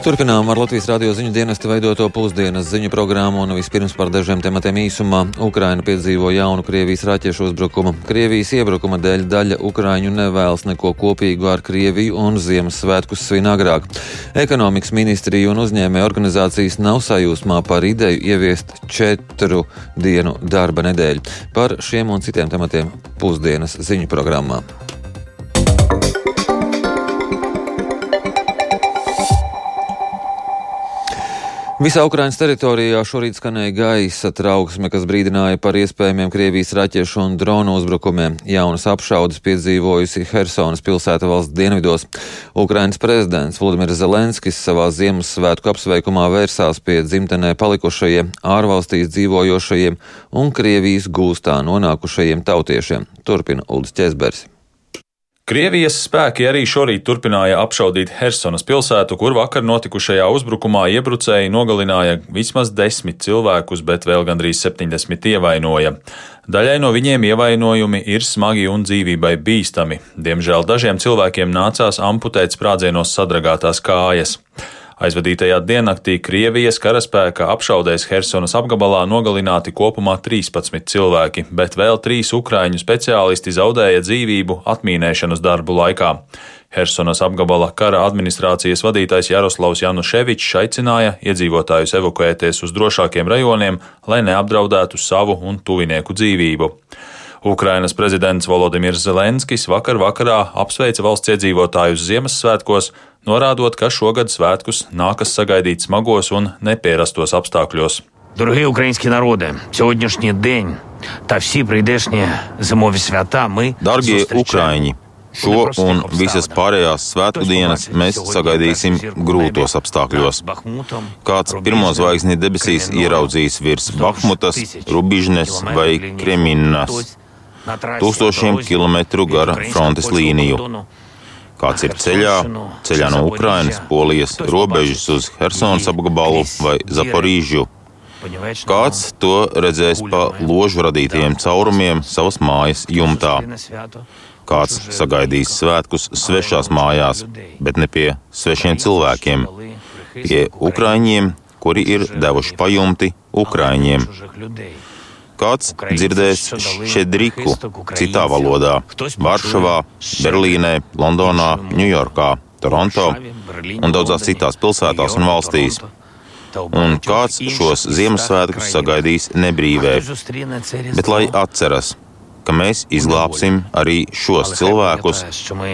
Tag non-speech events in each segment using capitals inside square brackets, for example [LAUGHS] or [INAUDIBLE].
Turpinām ar Latvijas radio ziņu dienestu veidoto pusdienas ziņu programmu un vispirms par dažiem tematiem īsumā. Ukraina piedzīvo jaunu Krievijas raķešu uzbrukumu. Krievijas iebrukuma dēļ daļa Ukraiņu nevēlas neko kopīgu ar Krieviju un Ziemassvētkus svin agrāk. Ekonomikas ministrija un uzņēmē organizācijas nav sajūsmā par ideju ieviest četru dienu darba nedēļu. Par šiem un citiem tematiem pusdienas ziņu programmā. Visā Ukraiņas teritorijā šorīt skanēja gaisa trauksme, kas brīdināja par iespējamiem Krievijas raķešu un dronu uzbrukumiem. Jaunas apšaudas piedzīvojusi Hersonas pilsēta valsts dienvidos. Ukraiņas prezidents Vladimirs Zelenskis savā Ziemassvētku apsveikumā vērsās pie dzimtenē palikušajiem, ārvalstīs dzīvojošajiem un Krievijas gūstā nonākušajiem tautiešiem. Turpina Uldis Česbergs. Krievijas spēki arī šorīt turpināja apšaudīt Helsonas pilsētu, kur vakar notikušajā uzbrukumā iebrucēji nogalināja vismaz desmit cilvēkus, bet vēl gandrīz 70 ievainoja. Daļai no viņiem ievainojumi ir smagi un dzīvībai bīstami. Diemžēl dažiem cilvēkiem nācās amputēt sprādzienos sadragātās kājas. Aizvadītajā diennaktī Krievijas karaspēka apšaudēs Helsonas apgabalā nogalināti kopumā 13 cilvēki, bet vēl trīs ukrāņu speciālisti zaudēja dzīvību atmīnēšanas darbu laikā. Helsonas apgabala kara administrācijas vadītājs Jaroslavs Januševičs aicināja iedzīvotājus evakuēties uz drošākiem rajoniem, lai neapdraudētu savu un tuvinieku dzīvību. Ukrainas prezidents Volodimirs Zelenskis vakar vakarā apsveica valsts iedzīvotājus Ziemassvētkos, norādot, ka šogad svētkus nākas sagaidīt smagos un nepierastos apstākļos. Дорогі українські народи, сьогоднішній день та всі прийдешні зимові свята ми Darbie Ukraiņi! Šo un visas pārējās svētku dienas mēs sagaidīsim grūtos apstākļos. Kāds pirmo zvaigzni debesīs ieraudzīs virs Bahmutas, Rubižnes vai Kreminas, tūkstošiem kilometru gara frontes līniju. Kāds ir ceļā, ceļā no Ukrainas, Polijas robežas uz Helsonas apgabalu vai Zaporīžu. Kāds to redzēs pa ložu radītajiem caurumiem savas mājas jumtā. Kāds sagaidīs svētkus svešās mājās, bet ne pie svešiem cilvēkiem, pie ukraiņiem, kuri ir devuši pajumti ukraiņiem Kāds dzirdēs šedriku citā valodā - Varšavā, Berlīnē, Londonā, Ņujorkā, Toronto un daudzās citās pilsētās un valstīs. Un kāds šos Ziemassvētkus sagaidīs nebrīvē, bet lai atceras, ka mēs izglābsim arī šos cilvēkus,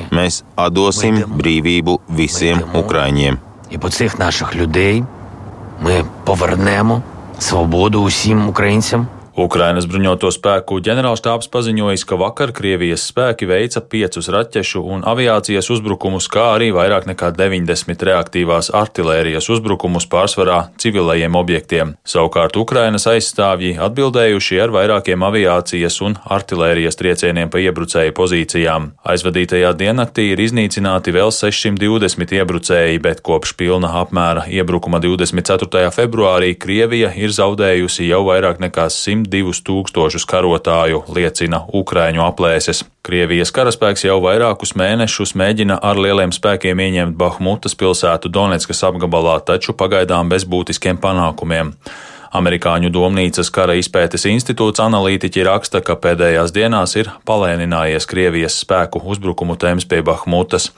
mēs atdosim brīvību visiem ukraiņiem. І по цих наших людей ми повернемо свободу усім українцям. Ukrainas bruņoto spēku ģenerālštāps paziņojis, ka vakar Krievijas spēki veica piecus raķešu un aviācijas uzbrukumus, kā arī vairāk nekā 90 reaktīvās artilērijas uzbrukumus pārsvarā civilajiem objektiem. Savukārt Ukrainas aizstāvji atbildējuši ar vairākiem aviācijas un artilērijas triecieniem pa iebrucēju pozīcijām. Aizvadītajā diennaktī ir iznīcināti vēl 620 iebrucēji, bet kopš pilna apmēra iebrukuma 24. februārī Krievija ir zaudējusi jau vairāk nekā 100 divus tūkstošus karotāju, liecina Ukraiņu aplēses. Krievijas karaspēks jau vairākus mēnešus mēģina ar lieliem spēkiem ieņemt Bahmutas pilsētu Donetskas apgabalā, taču pagaidām bez būtiskiem panākumiem. Amerikāņu Domnīcas kara izpētes institūts analītiķi raksta, ka pēdējās dienās ir palēninājies Krievijas spēku uzbrukumu temps pie Bahmutas.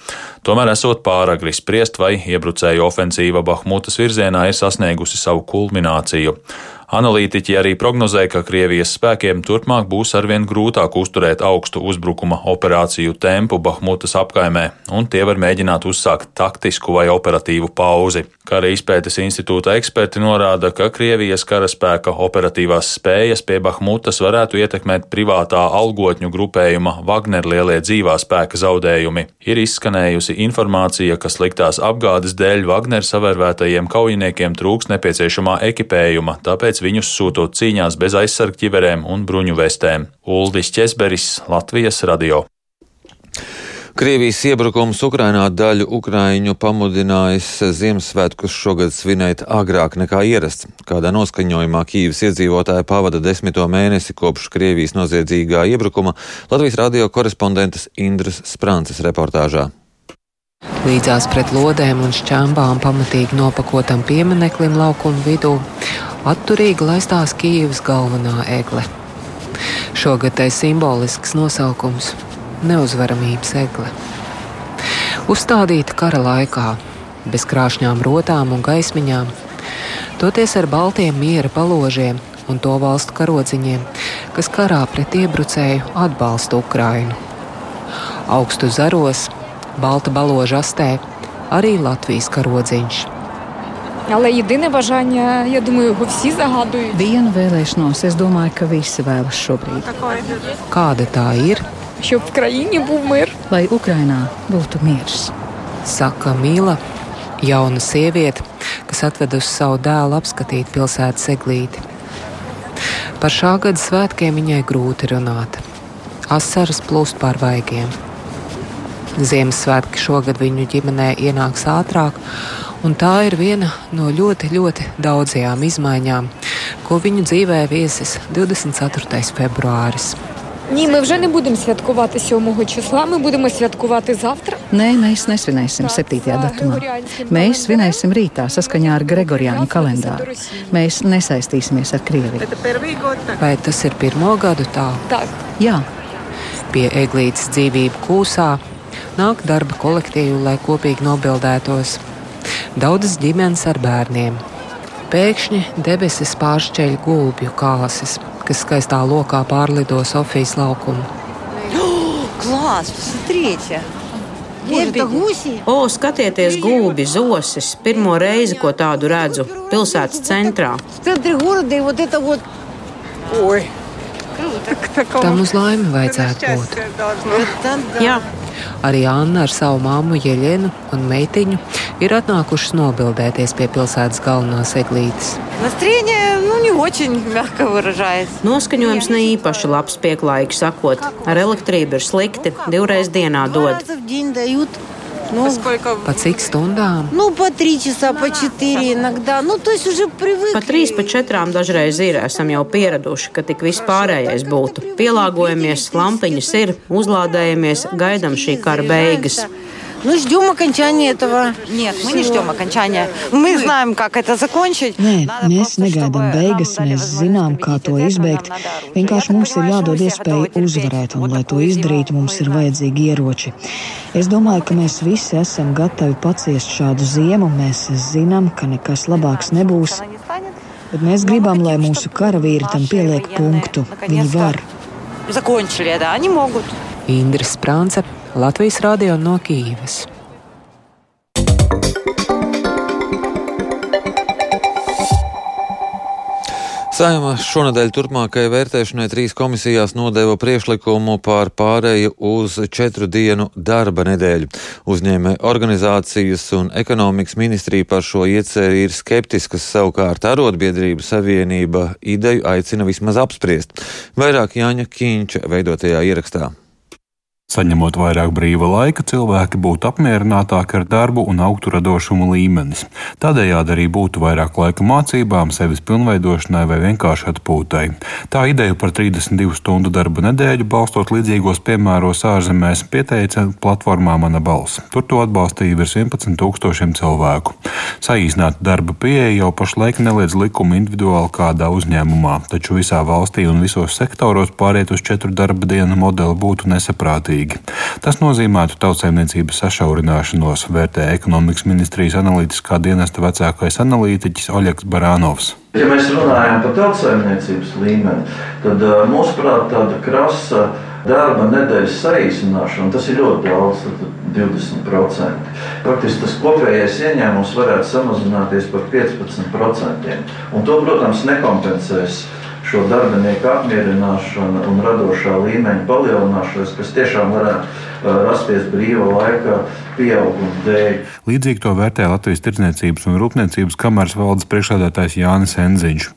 Tomēr esot pāragri spriest, vai iebrucēju ofensīva Bahmutas virzienā ir sasniegusi savu kulmināciju. Analītiķi arī prognozē, ka Krievijas spēkiem turpmāk būs arvien grūtāk uzturēt augstu uzbrukuma operāciju tempu Bahmutas apkaimē, un tie var mēģināt uzsākt taktisku vai operatīvu pauzi. Kara izpētes institūta eksperti norāda, ka Krievijas karaspēka operatīvās spējas pie Bahmutas varētu ietekmēt privātā algotņu grupējuma Wagner lielie dzīvā spēka zaudējumi. Ir izskanējusi informācija, ka sliktās apgādes dēļ Wagner savērvētajiem kaujiniekiem trūks nepieciešamā ekipējuma, tāpēc tāpēc viņus sūtot cīņās bez aizsargķiverēm un bruņu vestēm. Uldis Česberis, Latvijas radio. Krievijas iebrukums Ukrainā daļu ukraiņu pamudinājis Ziemassvētkus šogad svinēt agrāk nekā ierasts. Kādā noskaņojumā Kīvas iedzīvotāji pavada desmito mēnesi kopš Krievijas noziedzīgā iebrukuma Latvijas radio korespondentes Indras Sprances reportāžā. Līdzās pret lodēm un šķēmbām pamatīgi nopakotam piemineklim laukuma vidū atturīgi laistās Kīivas galvenā egle. Šogad tai simbolisks nosaukums - neuzvaramības egle. Uzstādīta kara laikā, bez krāšņām rotām un gaismiņām, toties ar baltiem miera paložiem un to valstu karodziņiem, kas karā pret iebrucēju atbalsta Ukrainu. Augstu zaros balta balāža astē, arī Latvijas karodziņš. Але єдине бажання, я думаю, його всі загадують. Vienu vēlēšanos es domāju, ka visi vēlas šobrīd. Kāda tā ir? Щоб в країні був мир. Lai Ukrainā būtu miers. Saka Mīla, jauna sieviete, kas atvedusi savu dēlu apskatīt pilsētas eglīti. Par šā gada svētkiem viņai grūti runāt. Asaras plūst pār vaigiem. Ziemassvētki šogad viņu ģimenē ienāks ātrāk, un tā ir viena no ļoti, ļoti daudzajām izmaiņām, ko viņu dzīvē viesis 24. februāris. Ні, ми вже не будемо святкувати 7 числа, ми будемо святкувати завтра. Nē, mēs nesvinēsim 7. datumā. Mēs svinēsim rītā saskaņā ar Gregoriāņu kalendāru. Mēs nesaistīsimies ar Krieviju. Vai tas ir pirmo gadu tā? Так. Jā, Pie eglītes dzīvību kūsā nāk darba kolektīvi, lai kopīgi nobildētos. Daudzas ģimenes ar bērniem. Pēkšņi debesis pāršķeļ gulbju kāsis, kas skaistā lokā pārlido Sofijas laukumu. Класс, посмотрите. Это гуси? O, skatieties, gulbi, zosis. Pirmo reizi, ko tādu redzu pilsētas centrā. В центре города и вот это вот. Ой. Tam uz laimi vajadzētu būt. Это да. Jā, Arī Anna ar savu māmu Jeļenu un meitiņu ir atnākušas nobildēties pie pilsētas galvenās eglītes. [LAUGHS] Noskaņojums ne īpaši labs, pieklājīgi sakot. Ar elektrību ir slikti, divreiz dienā dod. раза в день дают. Ну, Pa cik stundām? ну, по три часа, по четыре иногда. Ну, то есть уже привыкли. Pa trīs, pa četrām dažreiz ir. Esam jau pieraduši, ka tik viss pārējais būtu. Pielāgojamies, lampiņas ir, uzlādējamies, gaidām šī kara beigas. Ну, ждем окончания этого. Нет, мы не ждем окончания. Мы знаем, как это закончить. Nē, mēs negaidām beigas, mēs zinām, kā to izbeigt. Vienkārši mums ir jādod iespēja uzvarēt, un, lai to izdarītu, mums ir vajadzīgi ieroči. Es domāju, ka mēs visi esam gatavi paciest šādu ziemu. Mēs zinām, ka nekas labāks nebūs, bet mēs gribam, lai mūsu karavīri tam pieliek punktu. Viņi var. Закончили это, они могут. Indra Sprānce, Latvijas radio no Kīivas. Saima šonadēļ turpmākajai vērtēšanai trīs komisijās nodeva priekšlikumu par pārēju uz četru dienu darba nedēļu. Uzņēmē organizācijas un ekonomikas ministrija par šo ieceri ir skeptiskas, savukārt arotbiedrību savienība ideju aicina vismaz apspriest. Vairāk Jāņa Kīņča veidotajā ierakstā. Saņemot vairāk brīva laika, cilvēki būtu apmierinātāki ar darbu un augtu radošumu līmenis. Tādējādi arī būtu vairāk laika mācībām, sevis pilnveidošanai vai vienkārši atpūtai. Tā ideja par 32 stundu darba nedēļu, balstot līdzīgos piemēros ārzemēs, pieteica platformā Mana balss. Tur to atbalstīja virs 11 tūkstošiem cilvēku. Saīsināta darba pieeja jau pašlaik neliedz likumu individuāli kādā uzņēmumā, taču visā valstī un visos sektoros pāriet uz četru darba dienu modeli būtu nesaprātīgi. Tas nozīmētu tautsēmniecības sašaurināšanos, vērtē ekonomikas ministrijas analītiskā dienesta vecākais analītiķis Oļegs Barānovs. Ja mēs runājam par tautsājumniecības līmeni, tad mūsuprāt tāda krasa darba nedēļas saīsināšana, tas ir ļoti daudz, tad 20%. Faktiski tas kopējais ieņēmums varētu samazināties par 15%. Un to, protams, nekompensēs šo darbinieku apmierināšanu un radošā līmeņa palielināšanos, kas tiešām varētu rasties brīva laika pieauguma dēļ. Līdzīgi to vērtē Latvijas Tirdzniecības un Rūpniecības kameras valdes priekšsēdētājs Jānis Enziņš.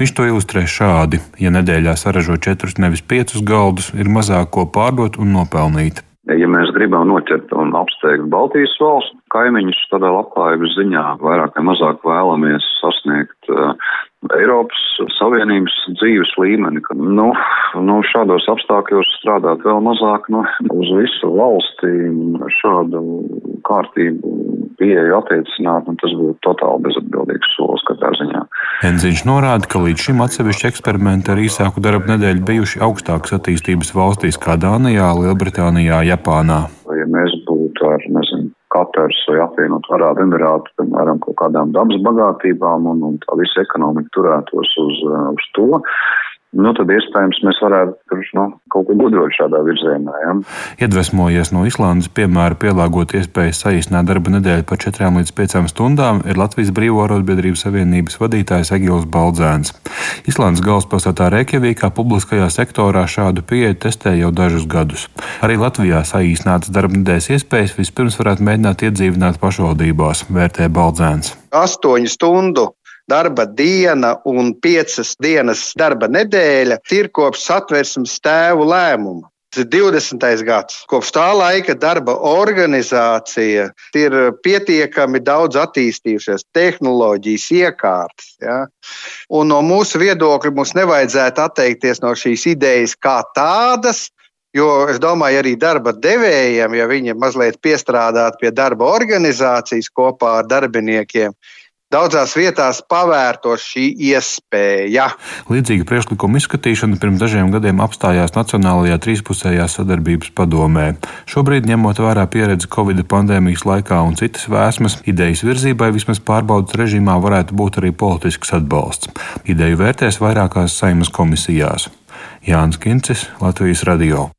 Viņš to ilustrē šādi: ja nedēļā saražo četrus, nevis piecus galdus, ir mazāk ko pārdot un nopelnīt. Ja mēs gribam noķert un apsteigt Baltijas valstu kaimiņus, tādā labklājības ziņā vairāk vai mazāk vēlamies sasniegt uh, Eiropas Savienības dzīves līmeni, ka, nu, nu, šādos apstākļos strādāt vēl mazāk, nu, uz visu valsti šādu kārtību pieeju attiecināt, un tas būtu totāli bezatbildīgs solis katrā ziņā. Enziņš norāda, ka līdz šim atsevišķi eksperimenti ar īsāku darba nedēļu bijuši augstākas attīstības valstīs kā Dānijā, Lielbritānijā, Japānā. Ja mēs būtu ar, Katars vai apvienot Arābu Emirātu, piemēram, kaut kādām dabas bagātībām un, un tā visa ekonomika turētos uz, uz to, nu, tad iespējams mēs varētu nu, kaut ko gudrot šādā virzienā. Ja? Iedvesmojies no Islandes piemēra pielāgot iespēju saīsināt darba nedēļu par 4 līdz 5 stundām, ir Latvijas Brīvo arotbiedrības savienības vadītājs Egils Baldzēns. Islandes galvaspilsētā Reikjavīkā publiskajā sektorā šādu pieeju testē jau dažus gadus. Arī Latvijā saīsinātas darba nedēļas iespējas vispirms varētu mēģināt iedzīvināt pašvaldībās, vērtē Baldzēns. Astoņu stundu darba diena un piecas dienas darba nedēļa ir kopš satversmes tēvu lēmuma. Tas ir 20. gads. Kopš tā laika darba organizācija ir pietiekami daudz attīstījušies, tehnoloģijas, iekārtas. Ja? Un no mūsu viedokļa mums nevajadzētu atteikties no šīs idejas kā tādas, Jo es domāju, arī darba devējiem, ja viņi mazliet piestrādātu pie darba organizācijas kopā ar darbiniekiem, Daudzās vietās pavērtos šī iespēja. Līdzīga priekšlikuma izskatīšana pirms dažiem gadiem apstājās Nacionālajā trīspusējā sadarbības padomē. Šobrīd, ņemot vērā pieredzi Covid pandēmijas laikā un citas vēsmas, idejas virzībai vismaz pārbaudas režīmā varētu būt arī politisks atbalsts. Ideju vērtēs vairākās saimas komisijās. Jānis Kincis, Latvijas Radio.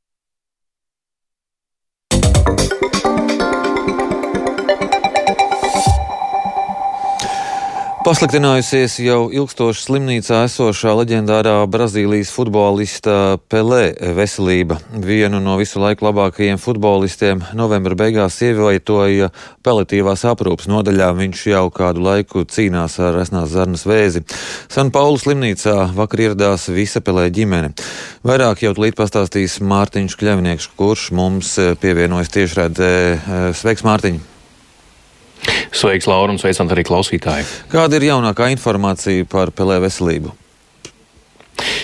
Pasliktinājusies jau ilgstoši slimnīcā esošā leģendārā Brazīlijas futbolista Pelē veselība. Vienu no visu laiku labākajiem futbolistiem novembra beigās ievietoja paliatīvās aprūpas nodaļā. Viņš jau kādu laiku cīnās ar resnās zarnas vēzi. San Paulu slimnīcā vakar ieradās visa Pelē ģimene. Vairāk jau tūlīt pastāstīs Mārtiņš Kļavnieks, kurš mums pievienojas tiešredzē. Sveiks, Mārtiņ! Sveiks, Laura, un sveicam arī klausītāji. Kāda ir jaunākā informācija par Pelē veselību?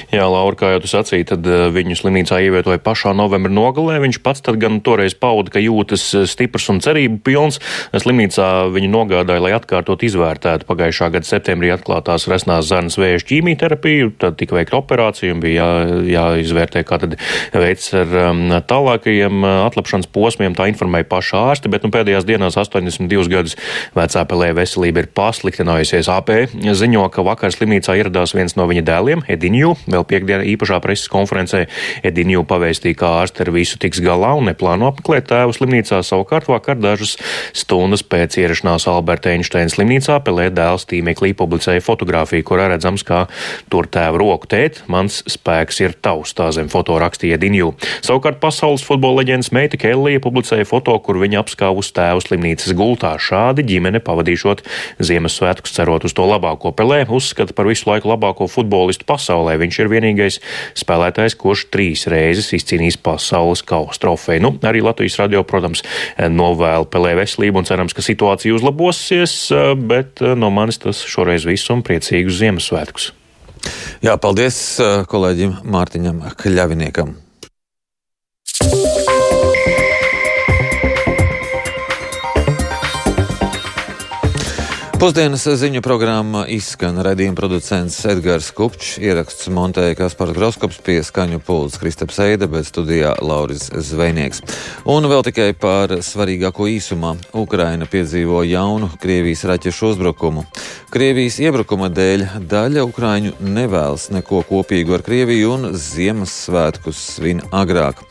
Jā, Laura, kā jau tu sacīji, tad eh, viņu slimnīcā ievietoja pašā novembra nogalē. Viņš pats tad gan toreiz pauda, ka jūtas eh, stiprs un cerību pilns. Slimnīcā viņu nogādāja, lai atkārtot izvērtētu pagājušā gada septembrī atklātās resnās zarnas vēža ķīmijterapiju. Tad tika veikta operācija un bija jā, jāizvērtē, kā tad veids ar um, tālākajiem uh, atlapšanas posmiem. Tā informēja paša ārste, bet nu, pēdējās dienās 82 gadus vecā pelē veselība ir pasliktinājusies. AP ziņo, ka vakar slimnīcā ieradās viens no viņa dēliem, Edinju. Vēl piekdienā īpašā preses konferencē Edinju pavēstīja, ka ārsti ar visu tiks galā un neplāno apmeklēt tēvu slimnīcā. Savukārt vakar dažas stundas pēc ierašanās Alberta Einsteina slimnīcā Pelē dēls tīmeklī publicēja fotografiju, kurā redzams, kā tur tēva roku tēt, mans spēks ir tavs, tā zem foto rakstīja Edinju. Savukārt pasaules futbola leģendas meita Kellija publicēja foto, kur viņa apskāvus tēvu slimnīcas gultā. Šādi ģimene pavadīšot Ziemassvētkus cerot uz to labāko. Pelē uzskata par visu laiku labāko futbolistu pasaulē. Viņš ir ir vienīgais spēlētājs, kurš trīs reizes izcīnījis pasaules kausa trofeju. Nu, arī Latvijas radio, protams, novēl Pelē veselību un cerams, ka situācija uzlabosies, bet no manis tas šoreiz viss un priecīgus Ziemassvētkus. Jā, paldies kolēģim Mārtiņam Kļaviniekam. Pusdienas ziņu programma izskan raidījuma producents Edgars Kupčs, ieraksts montēja Kaspars Groskops pie skaņu pults Kristaps Eida, bet studijā Lauris Zvejnieks. Un vēl tikai par svarīgāko īsumā. Ukraina piedzīvo jaunu Krievijas raķešu uzbrukumu. Krievijas iebrukuma dēļ daļa Ukraiņu nevēlas neko kopīgu ar Krieviju un Ziemassvētkus svin agrāk.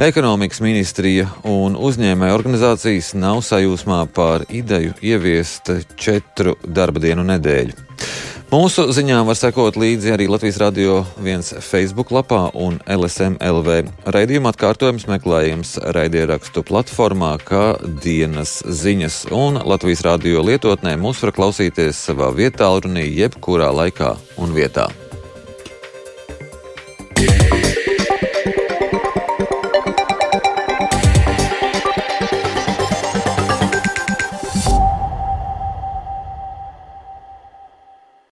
Ekonomikas ministrija un uzņēmēja organizācijas nav sajūsmā par ideju ieviest četru katru darba dienu nedēļu. Mūsu ziņām var sekot līdzi arī Latvijas Rādio 1 Facebook lapā un LSMLV. Raidījuma atkārtojums meklējams raidierakstu platformā, kā dienas ziņas, un Latvijas Rādio lietotnē mūs var klausīties savā vietā, runī jebkurā laikā un vietā. Yeah.